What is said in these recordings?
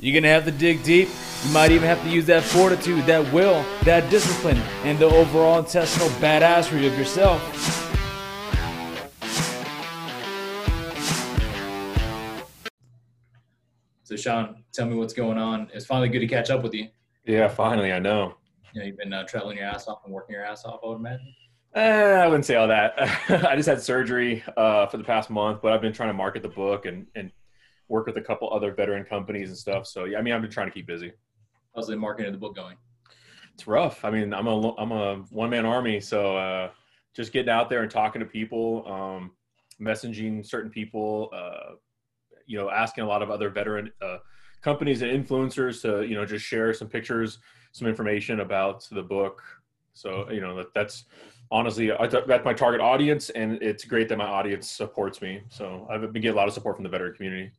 You're going to have to dig deep. You might even have to use that fortitude, that will, that discipline, and the overall intestinal badassery of yourself. So, Sean, tell me what's going on. It's finally good to catch up with you. Yeah, finally, I know. You know, you've been uh, traveling your ass off and working your ass off, I would imagine. Eh, I wouldn't say all that. I just had surgery uh, for the past month, but I've been trying to market the book and, and work with a couple other veteran companies and stuff. So yeah, I mean, I've been trying to keep busy. How's the marketing of the book going? It's rough. I mean, I'm a I'm a one man army, so uh, just getting out there and talking to people, um, messaging certain people, uh, you know, asking a lot of other veteran uh, companies and influencers to you know just share some pictures, some information about the book. So you know that that's honestly that's my target audience, and it's great that my audience supports me. So I've been getting a lot of support from the veteran community.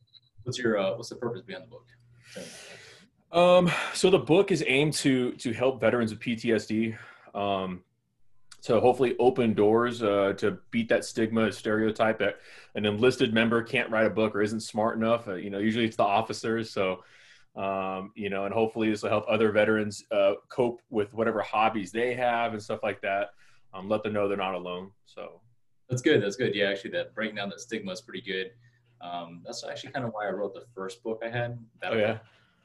What's your uh, what's the purpose behind the book? Um, so the book is aimed to to help veterans with PTSD. Um, to hopefully open doors uh, to beat that stigma stereotype that an enlisted member can't write a book or isn't smart enough. Uh, you know, usually it's the officers. So, um, you know, and hopefully this will help other veterans uh, cope with whatever hobbies they have and stuff like that. Um, let them know they're not alone. So that's good. That's good. Yeah, actually, that breaking down that stigma is pretty good. Um, that's actually kind of why I wrote the first book I had. That oh yeah,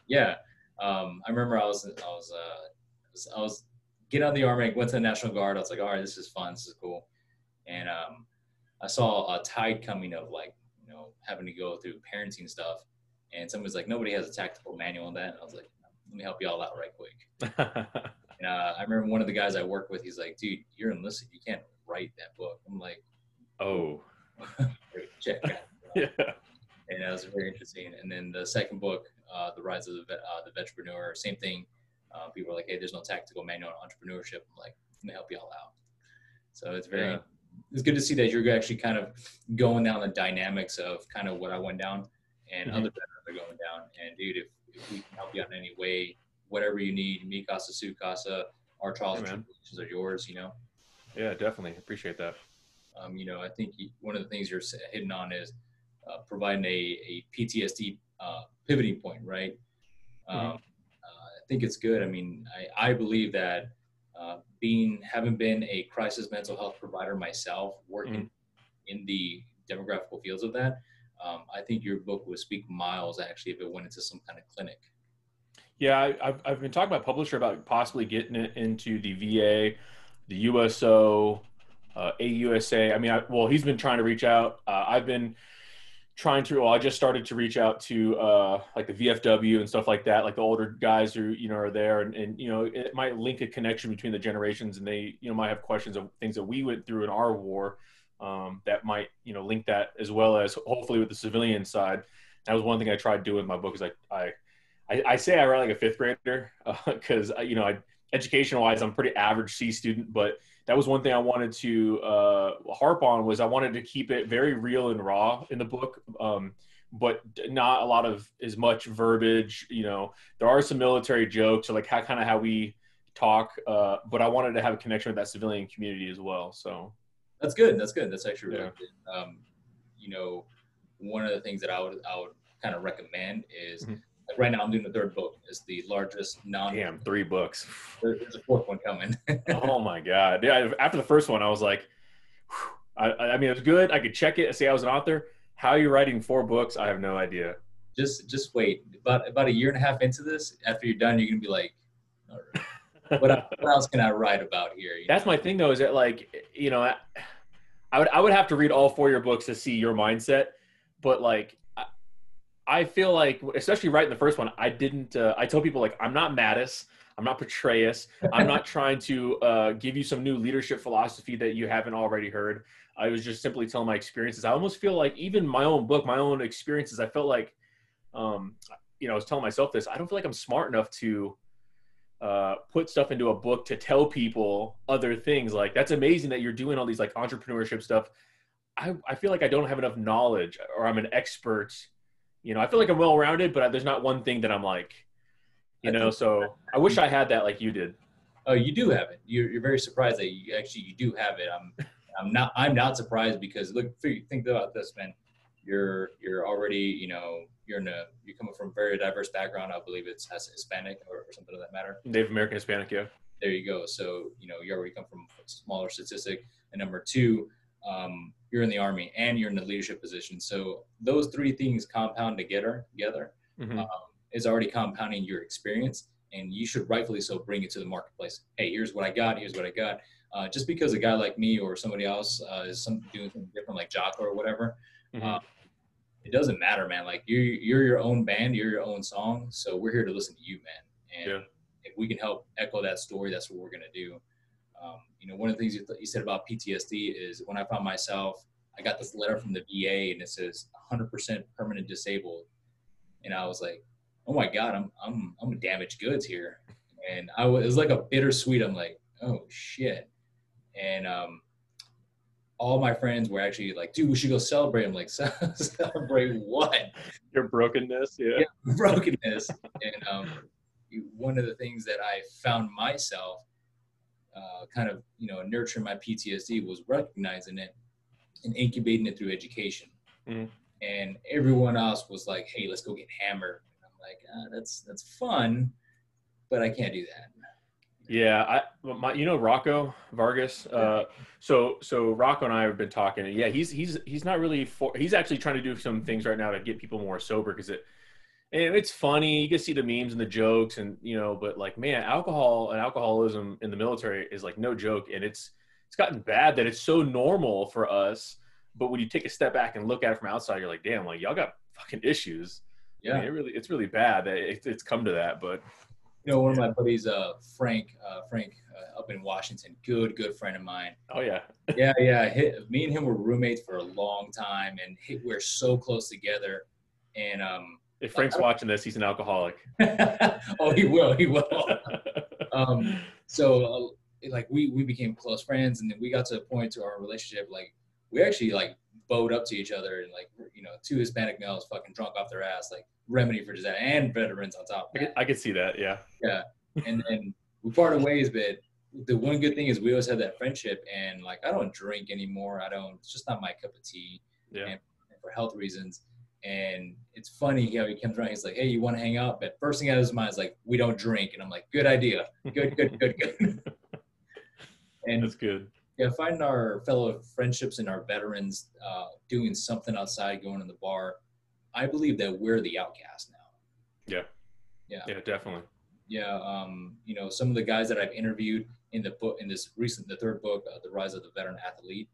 yeah. Um, I remember I was I was, uh, I was getting out of the army, went to the National Guard. I was like, all right, this is fun, this is cool, and um, I saw a tide coming of like you know having to go through parenting stuff, and somebody's like, nobody has a tactical manual on that. And I was like, let me help you all out right quick. and uh, I remember one of the guys I work with, he's like, dude, you're enlisted, you can't write that book. I'm like, oh, check. yeah. And that was very interesting. And then the second book, uh, The Rise of the, uh, the Vetrepreneur, same thing. Uh, people are like, hey, there's no tactical manual on entrepreneurship. I'm like, let me help you all out. So it's very, yeah. it's good to see that you're actually kind of going down the dynamics of kind of what I went down and mm-hmm. other veterans are going down. And dude, if, if we can help you out in any way, whatever you need, me casa, su casa, our trials hey, and are yours, you know? Yeah, definitely. Appreciate that. Um, you know, I think one of the things you're hitting on is uh, providing a, a PTSD uh, pivoting point, right? Mm-hmm. Um, uh, I think it's good. I mean, I, I believe that uh, being having been a crisis mental health provider myself, working mm-hmm. in the demographical fields of that, um, I think your book would speak miles actually if it went into some kind of clinic. Yeah, I, have I've been talking to my publisher about possibly getting it into the VA, the USO, uh, AUSA. I mean, I, well, he's been trying to reach out. Uh, I've been trying to well i just started to reach out to uh, like the vfw and stuff like that like the older guys who you know are there. And, and you know it might link a connection between the generations and they you know might have questions of things that we went through in our war um, that might you know link that as well as hopefully with the civilian side. That was one thing i tried doing in my book is like i i, I say i write like a fifth grader because uh, you know I, education wise i'm pretty average c student but that was one thing I wanted to uh, harp on was I wanted to keep it very real and raw in the book, um, but not a lot of as much verbiage. You know, there are some military jokes, or like how kind of how we talk, uh, but I wanted to have a connection with that civilian community as well. So that's good. That's good. That's actually really yeah. good. Um, you know, one of the things that I would I would kind of recommend is. Mm-hmm right now, I'm doing the third book. It's the largest non. Damn, three books. There's a fourth one coming. oh my god! Yeah, after the first one, I was like, I, I mean, it was good. I could check it and say I was an author. How are you writing four books? I have no idea. Just, just wait. About about a year and a half into this, after you're done, you're gonna be like, what, what else can I write about here? You That's know? my thing, though. Is that like, you know, I, I would I would have to read all four of your books to see your mindset, but like I feel like, especially right in the first one, I didn't. Uh, I tell people like, I'm not Mattis, I'm not Petraeus, I'm not trying to uh, give you some new leadership philosophy that you haven't already heard. I was just simply telling my experiences. I almost feel like even my own book, my own experiences, I felt like, um, you know, I was telling myself this. I don't feel like I'm smart enough to uh, put stuff into a book to tell people other things. Like that's amazing that you're doing all these like entrepreneurship stuff. I, I feel like I don't have enough knowledge or I'm an expert you know, I feel like I'm well rounded, but there's not one thing that I'm like, you know. So I wish I had that like you did. Oh, you do have it. You're, you're very surprised that you actually you do have it. I'm I'm not I'm not surprised because look think about this, man. you're you're already you know you're in a you're coming from a very diverse background. I believe it's Hispanic or, or something of that matter. Native American Hispanic, yeah. There you go. So you know you already come from a smaller statistic. And number two, um, you're in the army and you're in the leadership position. So those three things compound together. Together mm-hmm. um, is already compounding your experience, and you should rightfully so bring it to the marketplace. Hey, here's what I got. Here's what I got. Uh, just because a guy like me or somebody else uh, is some, doing something different, like Jocko or whatever, mm-hmm. uh, it doesn't matter, man. Like you're you're your own band, you're your own song. So we're here to listen to you, man. And yeah. if we can help echo that story, that's what we're gonna do. One of the things you, th- you said about PTSD is when I found myself, I got this letter from the VA and it says 100% permanent disabled, and I was like, oh my god, I'm I'm I'm damaged goods here, and I was it was like a bittersweet. I'm like, oh shit, and um, all my friends were actually like, dude, we should go celebrate. I'm like, celebrate what? Your brokenness, yeah. yeah brokenness. and um, one of the things that I found myself uh, kind of, you know, nurturing my PTSD was recognizing it and incubating it through education. Mm. And everyone else was like, hey, let's go get hammered. And I'm like, ah, that's that's fun, but I can't do that. Yeah, I my you know Rocco Vargas. Uh, so so Rocco and I have been talking, and yeah, he's he's he's not really for. He's actually trying to do some things right now to get people more sober because it. And it's funny. You can see the memes and the jokes, and you know, but like, man, alcohol and alcoholism in the military is like no joke, and it's it's gotten bad that it's so normal for us. But when you take a step back and look at it from outside, you're like, damn, like y'all got fucking issues. Yeah, I mean, it really, it's really bad that it, it's come to that. But you know, one of my buddies, uh, Frank, uh, Frank, uh, up in Washington, good, good friend of mine. Oh yeah. yeah, yeah. Hit, me and him were roommates for a long time, and hit, we're so close together. And um, if Frank's watching this, he's an alcoholic. oh, he will. He will. um, so, uh, like, we we became close friends, and then we got to a point to our relationship, like, we actually like bowed up to each other, and like, you know, two Hispanic males fucking drunk off their ass, like remedy for disaster and veterans on top. I could, I could see that. Yeah. Yeah. And then we parted ways, but the one good thing is we always had that friendship and like, I don't drink anymore. I don't, it's just not my cup of tea. Yeah. And, and for health reasons. And it's funny how he comes around. He's like, "Hey, you want to hang out?" But first thing out of his mind is like, "We don't drink." And I'm like, "Good idea. Good, good, good, good." and that's good. Yeah, finding our fellow friendships and our veterans uh, doing something outside, going to the bar, I believe that we're the outcast now. Yeah. Yeah. Yeah, definitely. Yeah. Um, you know, some of the guys that I've interviewed in the book, in this recent, the third book, uh, The Rise of the Veteran Athlete,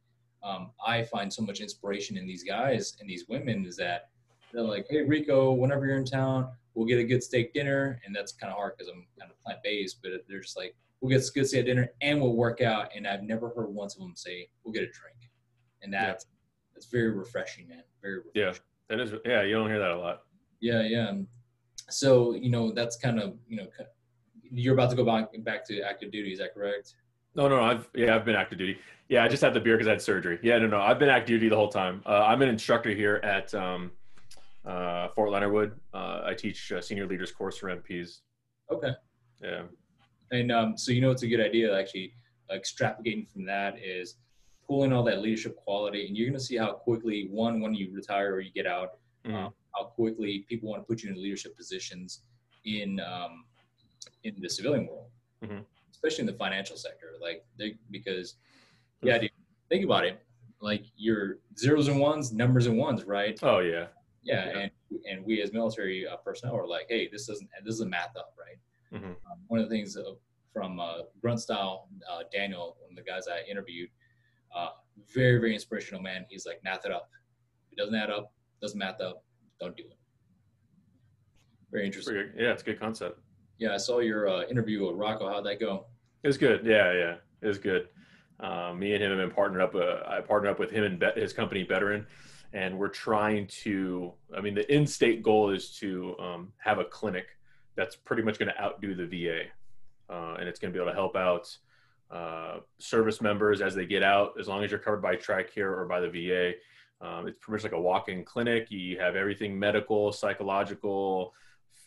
um, I find so much inspiration in these guys and these women is that they're like, hey, Rico, whenever you're in town, we'll get a good steak dinner. And that's kind of hard because I'm kind of plant based, but they're just like, we'll get a good steak dinner and we'll work out. And I've never heard once of them say, we'll get a drink. And that's, yeah. that's very refreshing, man. Very refreshing. Yeah. That is, yeah, you don't hear that a lot. Yeah, yeah. So you know, that's kind of you know, you're about to go back back to active duty. Is that correct? No, no, I've yeah, I've been active duty. Yeah, I just had the beer because I had surgery. Yeah, no, no, I've been active duty the whole time. Uh, I'm an instructor here at um, uh, Fort Leonard Wood. Uh, I teach senior leaders course for MPs. Okay. Yeah. And um, so you know, it's a good idea actually. Extrapolating from that is pulling all that leadership quality, and you're going to see how quickly one when you retire or you get out, mm-hmm. um, how quickly people want to put you in leadership positions in um, in the civilian world, mm-hmm. especially in the financial sector. Like they because yeah, dude, think about it. Like your zeros and ones, numbers and ones, right? Oh yeah. Yeah, yeah. and and we as military uh, personnel are like, hey, this doesn't this doesn't math up, right? Mm-hmm. Um, one of the things uh, from uh, Grunt Style, uh, Daniel, one of the guys I interviewed, uh, very, very inspirational man. He's like, math it up. If it doesn't add up, doesn't math up, don't do it. Very interesting. Yeah, it's a good concept. Yeah, I saw your uh, interview with Rocco. How'd that go? It was good. Yeah, yeah, it was good. Um, me and him have been partnered up. Uh, I partnered up with him and his company, Veteran, and we're trying to. I mean, the in-state goal is to um, have a clinic that's pretty much going to outdo the VA, uh, and it's going to be able to help out uh, service members as they get out, as long as you're covered by TRICARE or by the VA. Um, it's pretty much like a walk-in clinic. You have everything medical, psychological,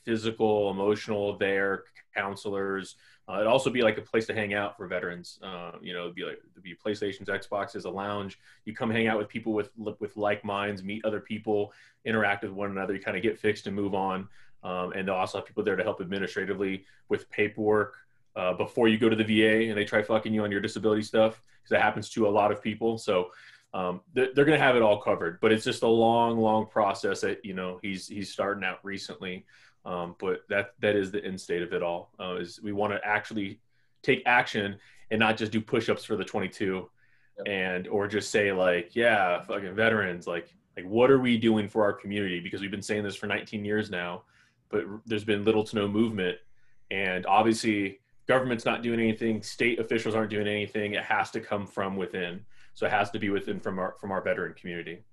physical, emotional there, counselors. Uh, it'd also be like a place to hang out for veterans. Uh, you know, it'd be like it'd be PlayStations, Xboxes, a lounge. You come hang out with people with with like minds, meet other people, interact with one another. You kind of get fixed and move on. Um, and they'll also have people there to help administratively with paperwork uh, before you go to the VA and they try fucking you on your disability stuff because that happens to a lot of people. So um, they're, they're going to have it all covered, but it's just a long, long process that you know he's he's starting out recently. Um, but that that is the end state of it all. Uh, is we want to actually take action and not just do push-ups for the 22, yep. and or just say like, yeah, fucking veterans, like like what are we doing for our community? Because we've been saying this for 19 years now, but there's been little to no movement, and obviously government's not doing anything, state officials aren't doing anything. It has to come from within. So it has to be within from our from our veteran community.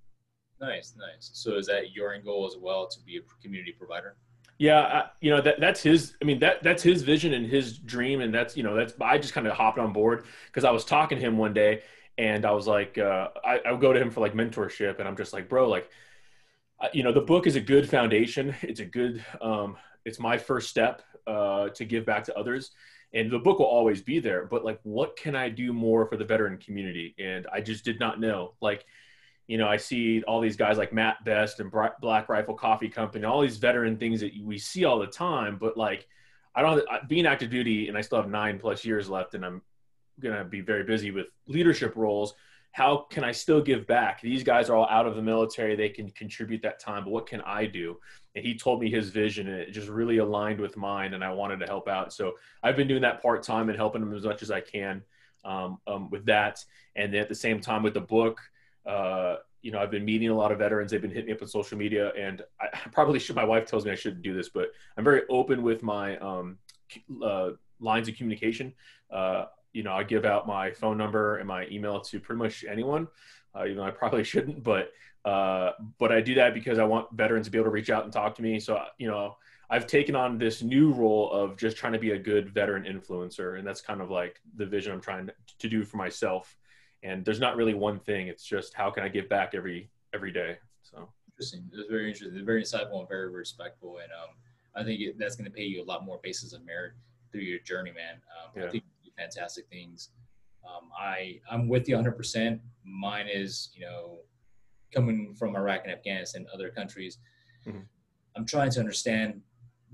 Nice, nice. So is that your end goal as well to be a community provider? Yeah, I, you know that that's his. I mean that that's his vision and his dream, and that's you know that's I just kind of hopped on board because I was talking to him one day, and I was like, uh, I, I would go to him for like mentorship, and I'm just like, bro, like, you know, the book is a good foundation. It's a good, um, it's my first step uh, to give back to others, and the book will always be there but like what can i do more for the veteran community and i just did not know like you know i see all these guys like matt best and black rifle coffee company all these veteran things that we see all the time but like i don't being active duty and i still have nine plus years left and i'm gonna be very busy with leadership roles how can I still give back? These guys are all out of the military. They can contribute that time, but what can I do? And he told me his vision, and it just really aligned with mine, and I wanted to help out. So I've been doing that part time and helping them as much as I can um, um, with that. And then at the same time with the book, uh, you know, I've been meeting a lot of veterans. They've been hitting me up on social media, and I probably should. My wife tells me I shouldn't do this, but I'm very open with my um, uh, lines of communication. Uh, you know, I give out my phone number and my email to pretty much anyone, uh, even though I probably shouldn't, but uh, but I do that because I want veterans to be able to reach out and talk to me. So you know, I've taken on this new role of just trying to be a good veteran influencer, and that's kind of like the vision I'm trying to do for myself. And there's not really one thing; it's just how can I give back every every day. So interesting. It's very interesting. Very insightful and very respectful, and um, I think it, that's going to pay you a lot more basis of merit through your journey, man. Um, yeah. I think fantastic things. Um, I I'm with you 100. percent Mine is you know coming from Iraq and Afghanistan, and other countries. Mm-hmm. I'm trying to understand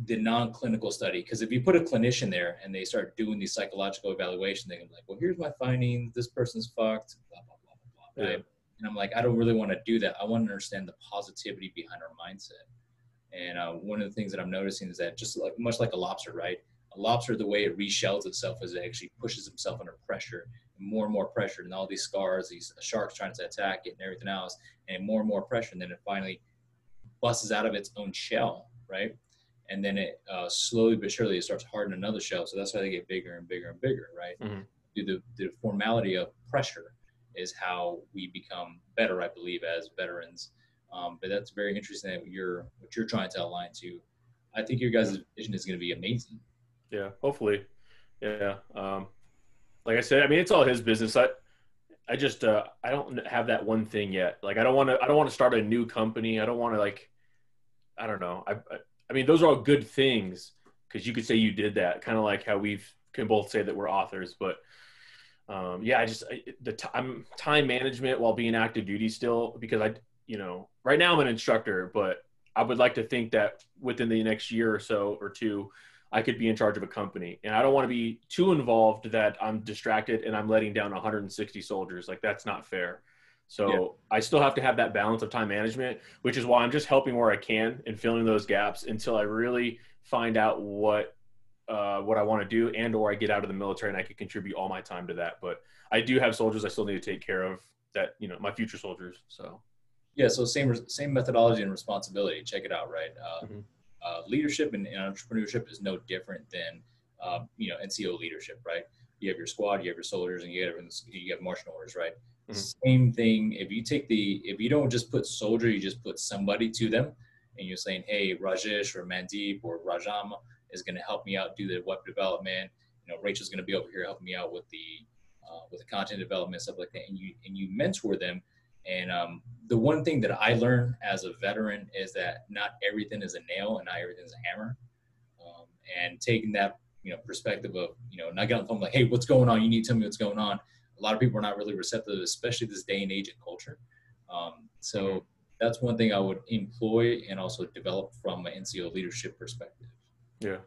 the non-clinical study because if you put a clinician there and they start doing these psychological evaluation, they can be like, well, here's my findings. This person's fucked. Blah blah blah blah blah. Right? And I'm like, I don't really want to do that. I want to understand the positivity behind our mindset. And uh, one of the things that I'm noticing is that just like much like a lobster, right? a lobster, the way it reshells itself is it actually pushes itself under pressure, and more and more pressure, and all these scars, these sharks trying to attack it, and everything else, and more and more pressure, and then it finally busts out of its own shell, right? And then it uh, slowly but surely it starts hardening another shell. So that's why they get bigger and bigger and bigger, right? Mm-hmm. The, the formality of pressure is how we become better, I believe, as veterans. Um, but that's very interesting that you're what you're trying to align to. I think your guys' vision is going to be amazing. Yeah, hopefully. Yeah. Um, like I said, I mean, it's all his business. I, I just, uh, I don't have that one thing yet. Like, I don't want to, I don't want to start a new company. I don't want to like, I don't know. I, I, I mean, those are all good things because you could say you did that, kind of like how we've can both say that we're authors. But um, yeah, I just I, the time time management while being active duty still because I, you know, right now I'm an instructor, but I would like to think that within the next year or so or two, I could be in charge of a company. And I don't want to be too involved that I'm distracted and I'm letting down 160 soldiers. Like that's not fair. So yeah. I still have to have that balance of time management, which is why I'm just helping where I can and filling those gaps until I really find out what uh, what I want to do and or I get out of the military and I can contribute all my time to that. But I do have soldiers I still need to take care of that, you know, my future soldiers. So yeah, so same same methodology and responsibility. Check it out, right? Uh, mm-hmm uh, leadership and, and, entrepreneurship is no different than uh, you know NCO leadership, right? You have your squad, you have your soldiers, and you have you have marching orders, right? Mm-hmm. Same thing. If you take the if you don't just put soldier, you just put somebody to them, and you're saying, hey, Rajesh or Mandeep or Rajam is going to help me out do the web development. You know, Rachel's going to be over here helping me out with the uh, with the content development stuff like that, and you and you mentor them and um, the one thing that I learned as a veteran is that not everything is a nail and not everything is a hammer. and taking that you know perspective of you know not getting on the phone like hey what's going on you need to tell me what's going on a lot of people are not really receptive especially this day and age and culture. Um, so mm-hmm. that's one thing i would employ and also develop from an nco leadership perspective. Yeah.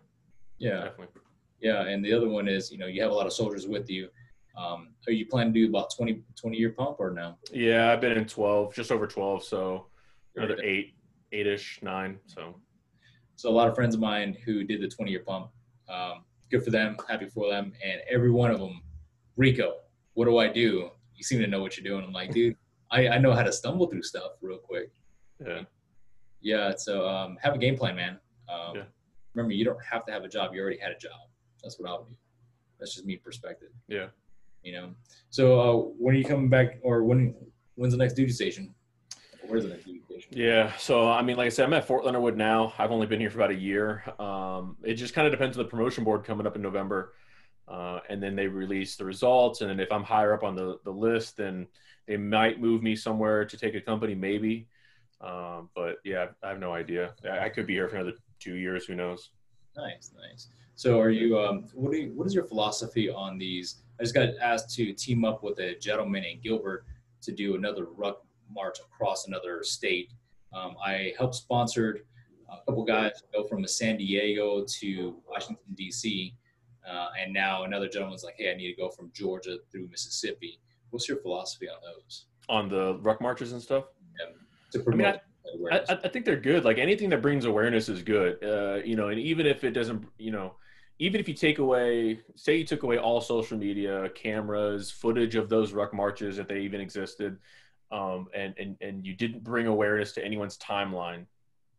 Yeah. Definitely. Yeah and the other one is you know you have a lot of soldiers with you. Um, are you planning to do about 20 20 year pump or no? Yeah i've been in 12 just over 12 so another eight eight-ish nine so. So a lot of friends of mine who did the 20 year pump, um, good for them, happy for them. And every one of them, Rico, what do I do? You seem to know what you're doing. I'm like, dude, I, I know how to stumble through stuff real quick. Yeah. Yeah. So um, have a game plan, man. Um, yeah. Remember, you don't have to have a job. You already had a job. That's what I would do. That's just me perspective. Yeah. You know. So uh, when are you coming back, or when when's the next duty station? Where's the next duty station? yeah. So, I mean, like I said, I'm at Fort Leonard Wood now. I've only been here for about a year. Um, it just kind of depends on the promotion board coming up in November. Uh, and then they release the results. And then if I'm higher up on the, the list, then they might move me somewhere to take a company, maybe. Um, but yeah, I have no idea. I could be here for another two years. Who knows? Nice, nice. So, are you? Um, what you, What is your philosophy on these? I just got asked to team up with a gentleman in Gilbert to do another ruck march across another state. Um, I helped sponsored a couple guys go from San Diego to Washington D.C. Uh, and now another gentleman's like, "Hey, I need to go from Georgia through Mississippi." What's your philosophy on those? On the ruck marches and stuff. Yeah, to promote. I, mean, I, I, I, think they're good. Like anything that brings awareness is good. Uh, you know, and even if it doesn't, you know, even if you take away, say you took away all social media, cameras, footage of those ruck marches if they even existed, um, and, and, and you didn't bring awareness to anyone's timeline,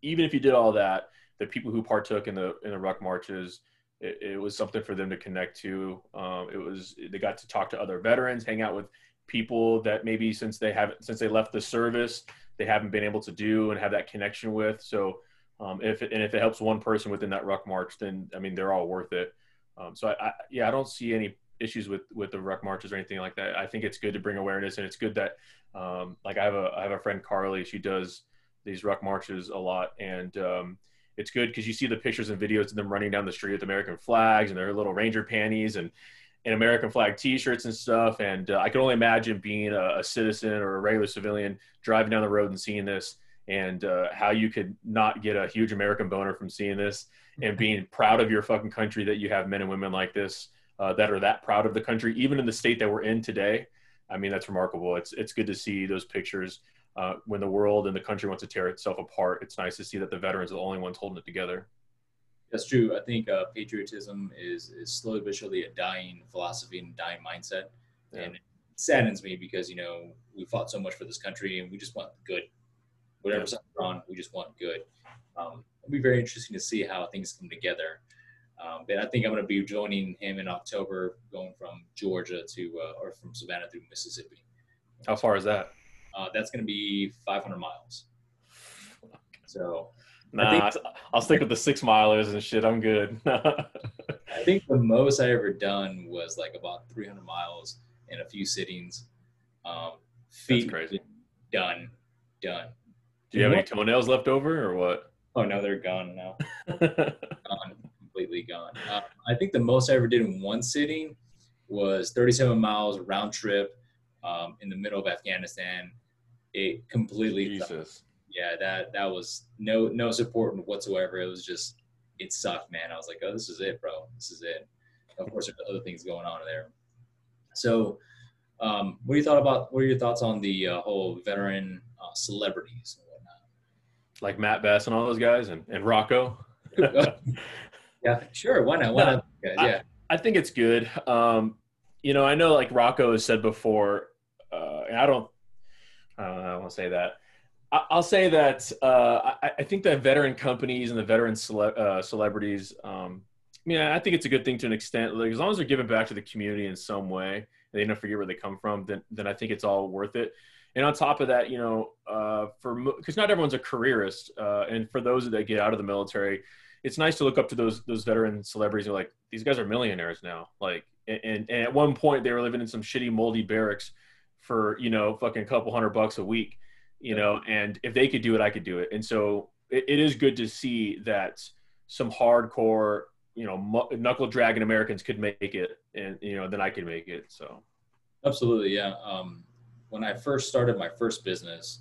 even if you did all that, the people who partook in the in the ruck marches, it, it was something for them to connect to. Um, it was they got to talk to other veterans, hang out with people that maybe since they haven't since they left the service they haven't been able to do and have that connection with. So um, if it, and if it helps one person within that ruck march, then I mean they're all worth it. Um, so I, I, yeah, I don't see any issues with with the ruck marches or anything like that. I think it's good to bring awareness, and it's good that um, like I have a I have a friend Carly. She does these ruck marches a lot, and um, it's good because you see the pictures and videos of them running down the street with American flags and their little ranger panties and and American flag T-shirts and stuff. And uh, I can only imagine being a, a, citizen or a regular civilian driving down the road and seeing this, and uh, how you could not get a huge American boner from seeing this, and being proud of your fucking country that you have men and women like this uh, that are that proud of the country, even in the state that we're in today. I mean, that's remarkable. It's it's good to see those pictures. Uh, when the world and the country wants to tear itself apart, it's nice to see that the veterans are the only ones holding it together. That's true. I think uh, patriotism is is slowly but surely a dying philosophy and dying mindset, yeah. and it saddens me because you know we fought so much for this country and we just want good. Whatever yeah. we're on, we just want good. Um, it'll be very interesting to see how things come together. Um, but I think I'm going to be joining him in October, going from Georgia to uh, or from Savannah through Mississippi. How far is that? Uh, that's going to be 500 miles. So, nah, think, I'll stick with the six milers and shit. I'm good. I think the most I ever done was like about 300 miles in a few sittings. Um, feet that's crazy. Done, done. Do you have any toenails left over or what? Oh no, they're gone now. gone completely gone. Uh, I think the most I ever did in one sitting was 37 miles round trip um, in the middle of Afghanistan. It completely Jesus. Yeah, that that was no no support whatsoever. It was just it sucked, man. I was like, oh, this is it, bro. This is it. Of course, there's other things going on there. So, um, what do you thought about? What are your thoughts on the uh, whole veteran uh, celebrities and whatnot? Like Matt Best and all those guys, and and Rocco. Yeah, sure. Why not? Why no, not? Yeah, I, I, think it's good. Um, you know, I know like Rocco has said before, uh, and I don't, I don't, know, I won't say that. I, will say that uh, I, I, think that veteran companies and the veteran cele- uh, celebrities, um, I mean, I think it's a good thing to an extent. Like as long as they're giving back to the community in some way, and they don't forget where they come from, then then I think it's all worth it. And on top of that, you know, uh, for because not everyone's a careerist, uh, and for those that get out of the military, it's nice to look up to those those veteran celebrities who are like these guys are millionaires now like and, and, and at one point they were living in some shitty moldy barracks for you know fucking a couple hundred bucks a week you know and if they could do it i could do it and so it, it is good to see that some hardcore you know knuckle dragging Americans could make it, and you know then I could make it. So absolutely, yeah. Um, when I first started my first business,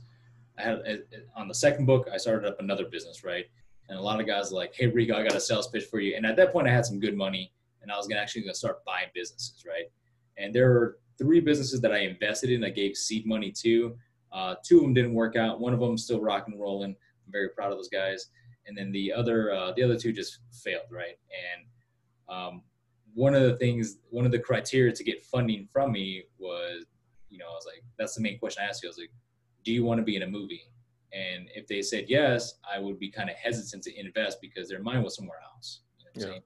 I had on the second book I started up another business, right? And a lot of guys like, "Hey Rico, I got a sales pitch for you." And at that point, I had some good money, and I was gonna actually gonna start buying businesses, right? And there were three businesses that I invested in. I gave seed money to. Uh, two of them didn't work out. One of them still rock and rolling. I'm very proud of those guys. And then the other, uh, the other two just failed, right? And um, one of the things, one of the criteria to get funding from me was, you know, I was like, that's the main question I asked you. I was like, do you want to be in a movie? And if they said yes, I would be kind of hesitant to invest because their mind was somewhere else. You know yeah.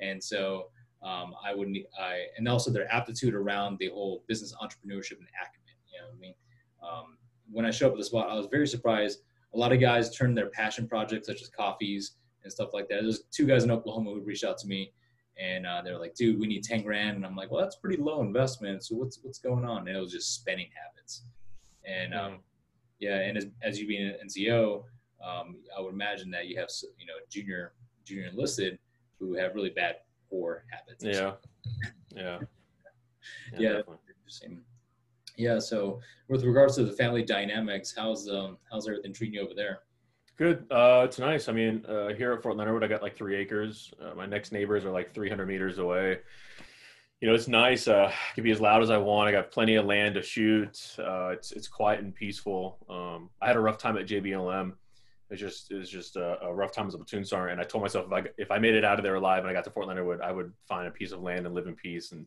And so um, I would I and also their aptitude around the whole business entrepreneurship and acumen. You know what I mean? Um, when I showed up at the spot, I was very surprised. A lot of guys turned their passion projects such as coffees and stuff like that. There's two guys in Oklahoma who reached out to me and uh, they're like, dude, we need 10 grand. And I'm like, well, that's pretty low investment. So what's, what's going on? And it was just spending habits. And um, yeah. And as, as you being an NCO, um, I would imagine that you have, you know, junior, junior enlisted who have really bad poor habits. Yeah. Yeah. Yeah. yeah yeah. So with regards to the family dynamics, how's um how's everything treating you over there? Good. Uh, it's nice. I mean, uh, here at Fort Leonard Wood, I got like three acres. Uh, my next neighbors are like 300 meters away. You know, it's nice. Uh, I can be as loud as I want. I got plenty of land to shoot. Uh, it's it's quiet and peaceful. Um, I had a rough time at JBLM. It just it was just a, a, rough time as a platoon sergeant. And I told myself if I if I made it out of there alive and I got to Fort Leonard Wood, I would find a piece of land and live in peace. And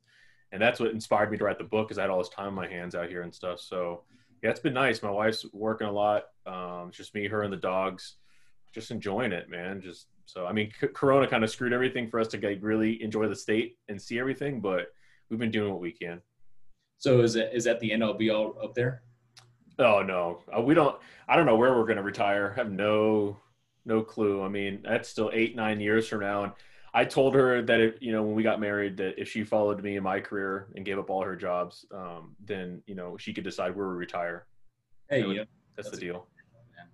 and that's what inspired me to write the book because I had all this time on my hands out here and stuff. So yeah, it's been nice. My wife's working a lot. Um, it's just me, her, and the dogs. Just enjoying it, man. Just so I mean, c- Corona kind of screwed everything for us to get really enjoy the state and see everything, but we've been doing what we can. So is it is that the end all be all up there? Oh no, uh, we don't. I don't know where we're going to retire. I have no no clue. I mean, that's still eight nine years from now, and I told her that if, you know when we got married that if she followed me in my career and gave up all her jobs, um, then you know she could decide where we retire. Hey, yeah, that's, that's, the deal. Man.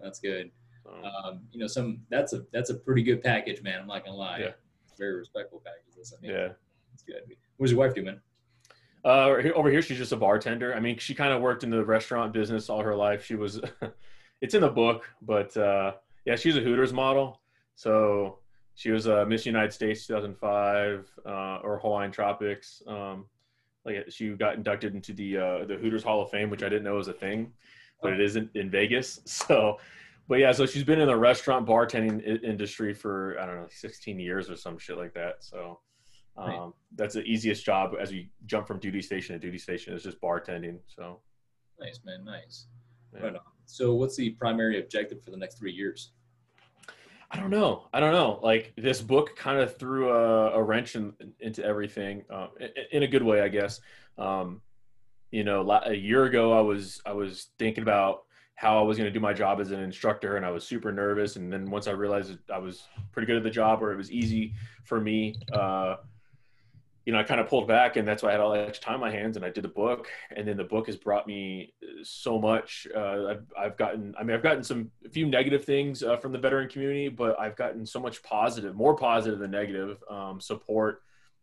That's good. Um, you know, some that's a that's a pretty good package, man. I'm not gonna lie. Yeah. Very respectful package. I mean, yeah, it's good. What does your wife do, man? Uh, over here, she's just a bartender. I mean, she kind of worked in the restaurant business all her life. She was, it's in the book, but uh, yeah, she's a Hooters model. So she was a Miss United States 2005 uh, or Hawaiian Tropics. Um, like she got inducted into the uh, the Hooters Hall of Fame, which I didn't know was a thing, but it isn't in Vegas. So, but yeah, so she's been in the restaurant bartending industry for I don't know 16 years or some shit like that. So. Um, right. That's the easiest job as we jump from duty station to duty station is just bartending. So nice, man, nice. Yeah. Right on. So, what's the primary objective for the next three years? I don't know. I don't know. Like this book kind of threw a, a wrench in, into everything uh, in, in, a good way, I guess. Um, you know, a year ago, I was I was thinking about how I was going to do my job as an instructor, and I was super nervous. And then once I realized I was pretty good at the job, or it was easy for me, uh, you know, I kind of pulled back, and that's why I had all that extra time on my hands, and I did the book, and then the book has brought me uh, so much. Uh, I've, I've gotten, I mean, I've gotten some a few negative things uh, from the veteran community, but I've gotten so much positive, more positive than negative um, support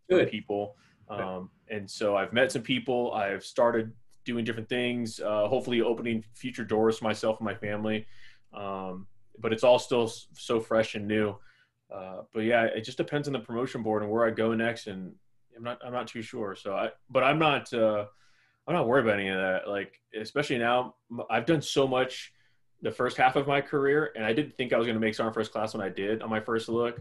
Good. from people, um, and so I've met some people. I've started doing different things, uh, hopefully opening future doors for myself and my family. Um, but it's all still so fresh and new. Uh, but yeah, it just depends on the promotion board and where I go next and I'm not I'm not too sure. So I but I'm not uh, I'm not worried about any of that. Like especially now, I've done so much the first half of my career, and I didn't think I was going to make Sergeant First Class when I did on my first look.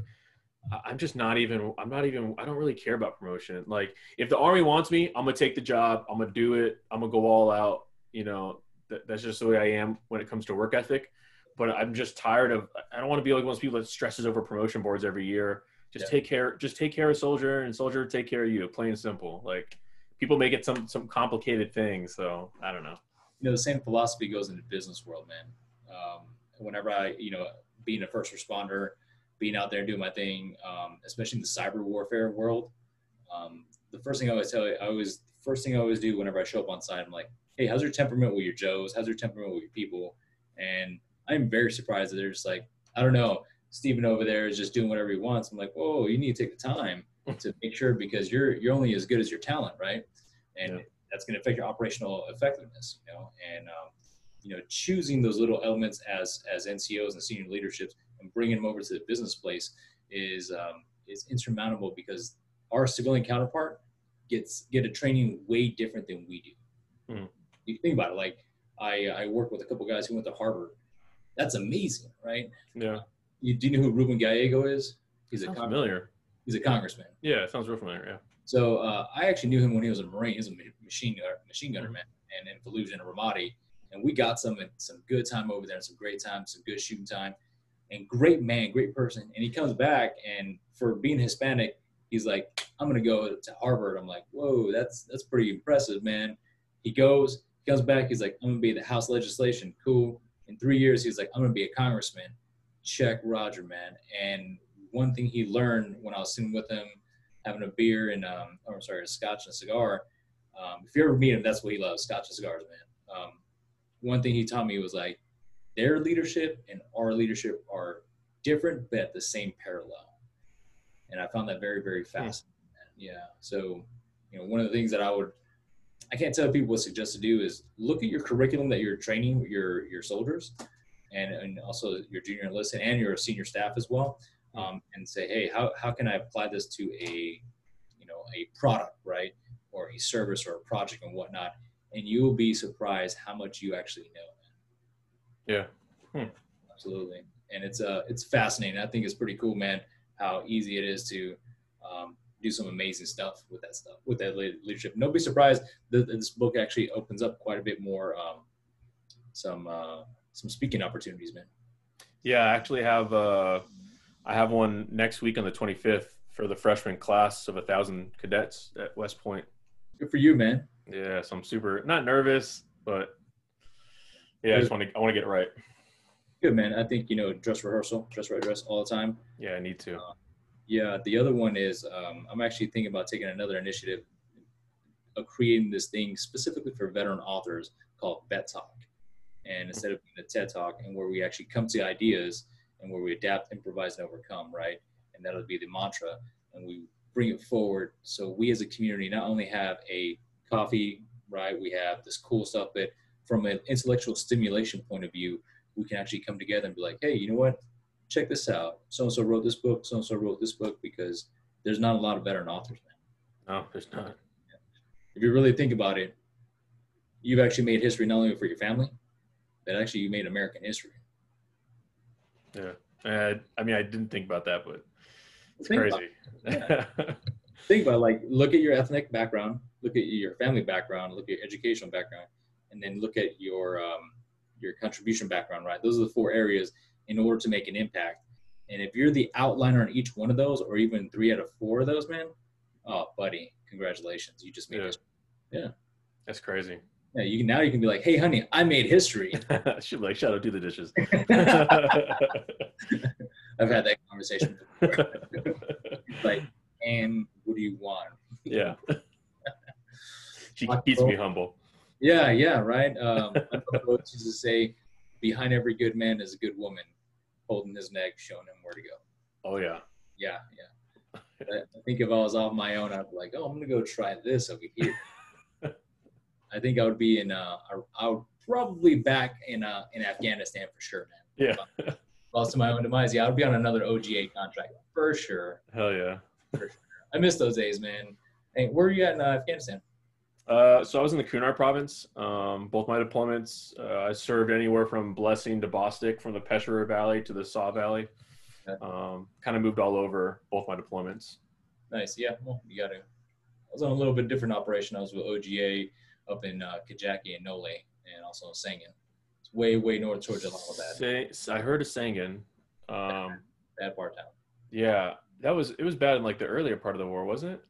I'm just not even. I'm not even. I don't really care about promotion. Like if the army wants me, I'm gonna take the job. I'm gonna do it. I'm gonna go all out. You know, that, that's just the way I am when it comes to work ethic. But I'm just tired of. I don't want to be like one of those people that stresses over promotion boards every year just yeah. take care. Just take care of soldier, and soldier take care of you. Plain and simple. Like people make it some some complicated thing. So I don't know. You know, the same philosophy goes into business world, man. Um, whenever I, you know, being a first responder, being out there doing my thing, um, especially in the cyber warfare world, um, the first thing I always tell you, I always first thing I always do whenever I show up on site, I'm like, hey, how's your temperament with your Joes? How's your temperament with your people? And I'm very surprised that they're just like, I don't know Stephen over there is just doing whatever he wants. I'm like, whoa, you need to take the time to make sure because you're you're only as good as your talent, right? And yeah. that's going to affect your operational effectiveness, you know. And um, you know, choosing those little elements as as NCOs and senior leaderships and bringing them over to the business place is um, is insurmountable because our civilian counterpart gets get a training way different than we do. Mm. You think about it, like I I work with a couple guys who went to Harvard. That's amazing, right? Yeah. You do you know who Ruben Gallego is? He's sounds a familiar. He's a congressman. Yeah, sounds real familiar. Yeah. So uh, I actually knew him when he was a Marine. He was a machine gunner, machine gunner man, and in Fallujah and Ramadi, and we got some some good time over there, some great time, some good shooting time, and great man, great person. And he comes back, and for being Hispanic, he's like, "I'm gonna go to Harvard." I'm like, "Whoa, that's that's pretty impressive, man." He goes, he comes back, he's like, "I'm gonna be the House legislation, cool." In three years, he's like, "I'm gonna be a congressman." Check, Roger, man. And one thing he learned when I was sitting with him, having a beer and um, or I'm sorry, a scotch and a cigar. Um, if you ever meet him, that's what he loves: scotch and cigars, man. Um, one thing he taught me was like, their leadership and our leadership are different, but at the same parallel. And I found that very, very hmm. fascinating. Yeah. So, you know, one of the things that I would, I can't tell people what suggest to do is look at your curriculum that you're training your your soldiers, and and also your junior enlisted and your senior staff as well, um, and say, hey, how how can I apply this to a, you know, a product, right, or a service or a project and whatnot, and you will be surprised how much you actually know. Yeah. Hmm. Absolutely. And it's uh it's fascinating. I think it's pretty cool, man, how easy it is to um, do some amazing stuff with that stuff, with that leadership. Don't be surprised that this book actually opens up quite a bit more um, some uh, some speaking opportunities, man. Yeah, I actually have uh, I have one next week on the 25th for the freshman class of a thousand cadets at West Point. Good for you, man. Yeah, so I'm super not nervous, but yeah, I just want to I want to get it right. Good man. I think you know dress rehearsal, dress right dress all the time. Yeah, I need to. Uh, yeah, the other one is um, I'm actually thinking about taking another initiative of creating this thing specifically for veteran authors called Vet Talk, and instead of the TED Talk, and where we actually come to ideas and where we adapt, improvise, and overcome, right? And that'll be the mantra, and we bring it forward so we as a community not only have a coffee, right? We have this cool stuff, but from an intellectual stimulation point of view, we can actually come together and be like, hey, you know what? Check this out. So and so wrote this book. So and so wrote this book because there's not a lot of veteran authors, man. No, there's not. If you really think about it, you've actually made history not only for your family, but actually you made American history. Yeah. Uh, I mean, I didn't think about that, but it's think crazy. About, yeah. think about like look at your ethnic background, look at your family background, look at your educational background, and then look at your um, your contribution background. Right, those are the four areas in order to make an impact. And if you're the outliner on each one of those, or even three out of four of those, man, oh, buddy, congratulations, you just made yeah. Yeah, that's crazy. Yeah, you can now you can be like, hey, honey, I made history. Should like, shout out, do the dishes. I've had that conversation. like, and what do you want? Yeah. she keeps me humble. Yeah, yeah, right. Um, used to say, "Behind every good man is a good woman, holding his neck, showing him where to go." Oh yeah. Yeah, yeah. I think if I was off my own, I'd be like, "Oh, I'm gonna go try this over here." I think I would be in. Uh, I would probably back in uh, in Afghanistan for sure, man. Yeah. Lost to my own demise. Yeah, I would be on another OGA contract for sure. Hell yeah. For sure. I miss those days, man. Hey, where are you at in uh, Afghanistan? Uh, so I was in the Kunar province. Um, both my deployments, uh, I served anywhere from Blessing to Bostick, from the Peshawar Valley to the Saw Valley. Okay. Um, kind of moved all over both my deployments. Nice. Yeah. Well, you got to. I was on a little bit different operation. I was with OGA up in uh, Kajaki and Nole, and also in Sangin. It's way, way north towards Jalalabad. Say, I heard of Sangin. Um, bad part town. Yeah, that was it was bad in like the earlier part of the war, wasn't it?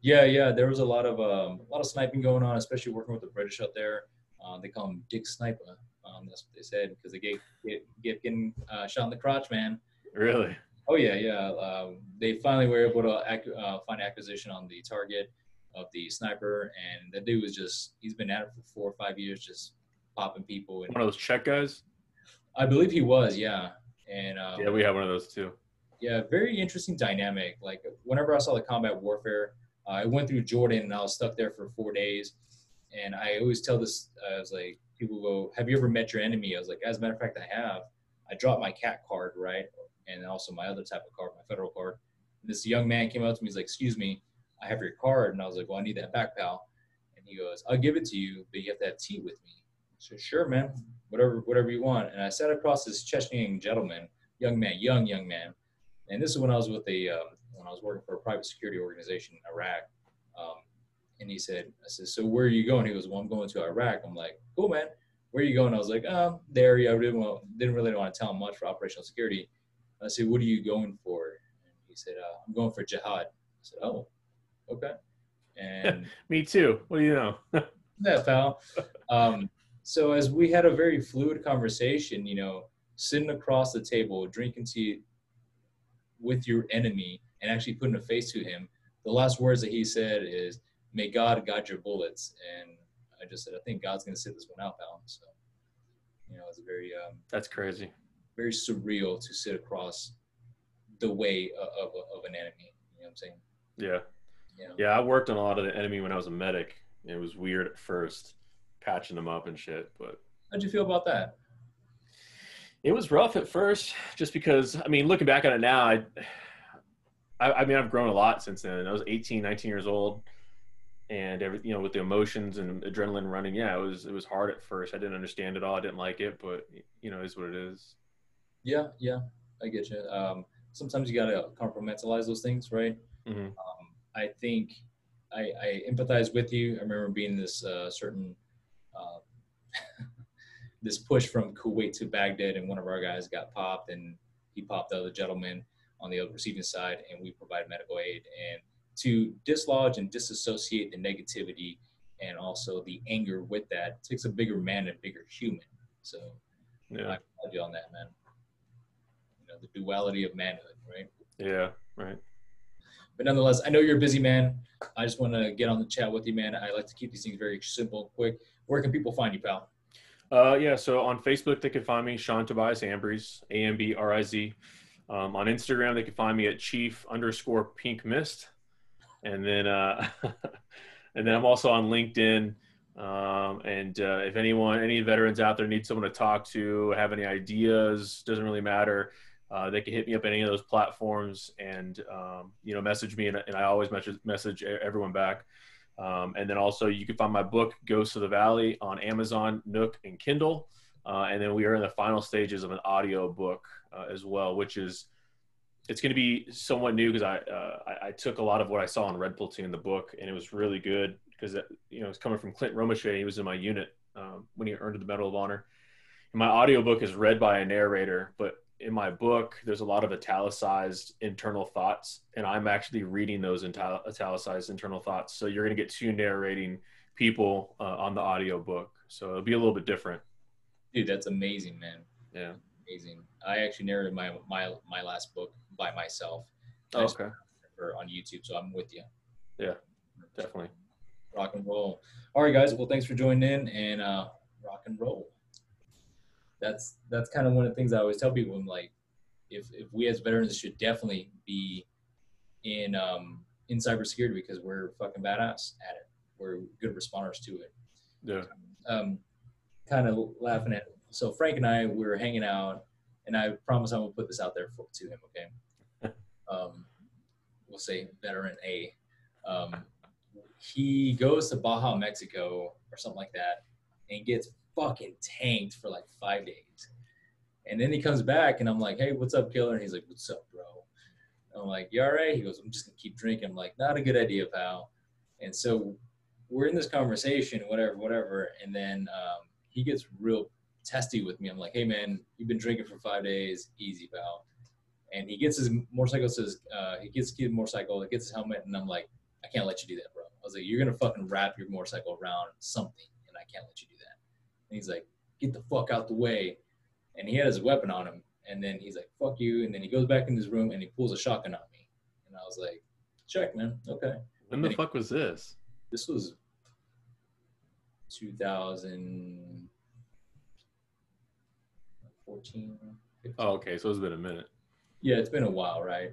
Yeah, yeah. There was a lot of um, a lot of sniping going on, especially working with the British out there. Uh, they call him Dick Sniper. Um, that's what they said because they get get, get getting uh, shot in the crotch, man. Really? Oh yeah, yeah. Uh, they finally were able to ac- uh, find acquisition on the target of the sniper, and the dude was just—he's been at it for four or five years, just popping people. And, One of those Czech guys. I believe he was, yeah. And um, yeah, we have one of those too. Yeah, very interesting dynamic. Like whenever I saw the combat warfare, uh, I went through Jordan and I was stuck there for four days. And I always tell this, I was like, people go, "Have you ever met your enemy?" I was like, as a matter of fact, I have. I dropped my CAC card, right, and also my other type of card, my federal card. And this young man came up to me, he's like, "Excuse me, I have your card," and I was like, "Well, I need that back, pal." And he goes, "I'll give it to you, but you have to have tea with me." So sure, man, whatever, whatever you want. And I sat across this Chechnyan gentleman, young man, young young man, and this is when I was with a um, when I was working for a private security organization in Iraq. Um, and he said, I said, so where are you going? He goes, well, I'm going to Iraq. I'm like, cool, man. Where are you going? I was like, um, there. Yeah, I didn't, want, didn't really want to tell him much for operational security. I said, what are you going for? And he said, uh, I'm going for jihad. I said, oh, okay. And me too. What do you know? that pal. Um, so as we had a very fluid conversation, you know, sitting across the table, drinking tea with your enemy and actually putting a face to him, the last words that he said is, may God guide your bullets. And I just said, I think God's going to sit this one out, pal. So, you know, it's very, um, that's crazy, very surreal to sit across the way of, of, of an enemy. You know what I'm saying? Yeah. Yeah. Yeah. I worked on a lot of the enemy when I was a medic. It was weird at first patching them up and shit, but how'd you feel about that? It was rough at first, just because, I mean, looking back on it now, I, I, I mean, I've grown a lot since then. I was 18, 19 years old and every you know with the emotions and adrenaline running yeah it was it was hard at first i didn't understand it all i didn't like it but you know is what it is yeah yeah i get you um, sometimes you gotta compartmentalize those things right mm-hmm. Um, i think I, I empathize with you i remember being this uh, certain uh, this push from kuwait to baghdad and one of our guys got popped and he popped the other gentleman on the receiving side and we provide medical aid and to dislodge and disassociate the negativity and also the anger with that takes a bigger man and a bigger human. So yeah. I applaud you on that, man. You know, the duality of manhood, right? Yeah, right. But nonetheless, I know you're a busy man. I just want to get on the chat with you, man. I like to keep these things very simple, quick. Where can people find you, pal? Uh, yeah, so on Facebook they can find me, Sean Tobias Ambriz, A M B R I Z. Um, on Instagram they can find me at Chief underscore Pink Mist and then uh, and then I'm also on LinkedIn. Um, and uh, if anyone, any veterans out there need someone to talk to, have any ideas, doesn't really matter. Uh, they can hit me up any of those platforms and um, you know message me, and, and, I always message message everyone back. Um, and then also you can find my book Ghosts of the Valley on Amazon, Nook, and Kindle. Uh, and then we are in the final stages of an audio book uh, as well, which is it's going to be somewhat new because I, uh, I, I took a lot of what I saw in Red Platoon in the book, and it was really good because you know it's coming from Clint Romesha. He was in my unit um, when he earned the Medal of Honor. And my audiobook is read by a narrator, but in my book, there's a lot of italicized internal thoughts, and I'm actually reading those italicized internal thoughts. So you're going to get two narrating people uh, on the audio book. So it'll be a little bit different. Dude, that's amazing, man. Yeah, amazing. I actually narrated my my my last book by myself. Oh, okay. on YouTube, so I'm with you. Yeah, definitely. Rock and roll. All right, guys. Well, thanks for joining in and uh, rock and roll. That's that's kind of one of the things I always tell people. I'm like, if if we as veterans should definitely be in um, in cybersecurity because we're fucking badass at it. We're good responders to it. Yeah. Um, kind of laughing at. So Frank and I we were hanging out, and I promise I will put this out there for, to him. Okay um, we'll say veteran A. Um, he goes to Baja, Mexico, or something like that, and gets fucking tanked for like five days. And then he comes back, and I'm like, "Hey, what's up, killer?" And he's like, "What's up, bro?" And I'm like, "You all right?" He goes, "I'm just gonna keep drinking." I'm like, "Not a good idea, pal." And so we're in this conversation, whatever, whatever, and then um, he gets real testy with me. I'm like, "Hey, man, you've been drinking for five days. Easy, pal." and he gets his motorcycle. Says uh, he gets his motorcycle. He gets his helmet, and I'm like, I can't let you do that, bro. I was like, you're gonna fucking wrap your motorcycle around something, and I can't let you do that. And he's like, get the fuck out the way. And he had his weapon on him, and then he's like, fuck you. And then he goes back in his room and he pulls a shotgun on me, and I was like, check, man, okay. When the fuck was this? This was 2014. Oh, okay. So it's been a minute. Yeah, it's been a while, right?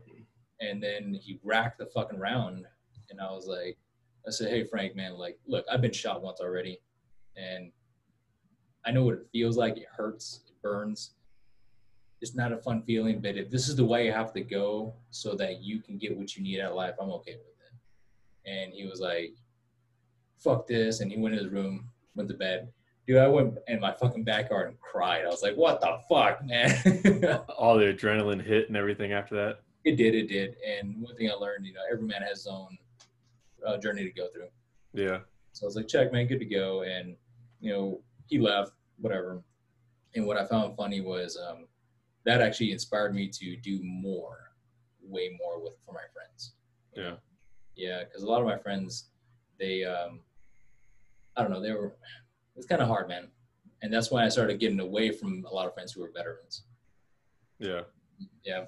And then he racked the fucking round, and I was like, I said, "Hey, Frank, man, like, look, I've been shot once already, and I know what it feels like. It hurts, it burns. It's not a fun feeling, but if this is the way I have to go so that you can get what you need out of life, I'm okay with it." And he was like, "Fuck this," and he went to his room, went to bed. Dude, I went in my fucking backyard and cried. I was like, "What the fuck, man?" All the adrenaline hit and everything after that. It did, it did. And one thing I learned, you know, every man has his own uh, journey to go through. Yeah. So I was like, check, man, good to go. And, you know, he left, whatever. And what I found funny was um, that actually inspired me to do more, way more with for my friends. Yeah. Yeah, because a lot of my friends, they, um, I don't know, they were, it's kind of hard, man. And that's when I started getting away from a lot of friends who were veterans. Yeah. Yeah.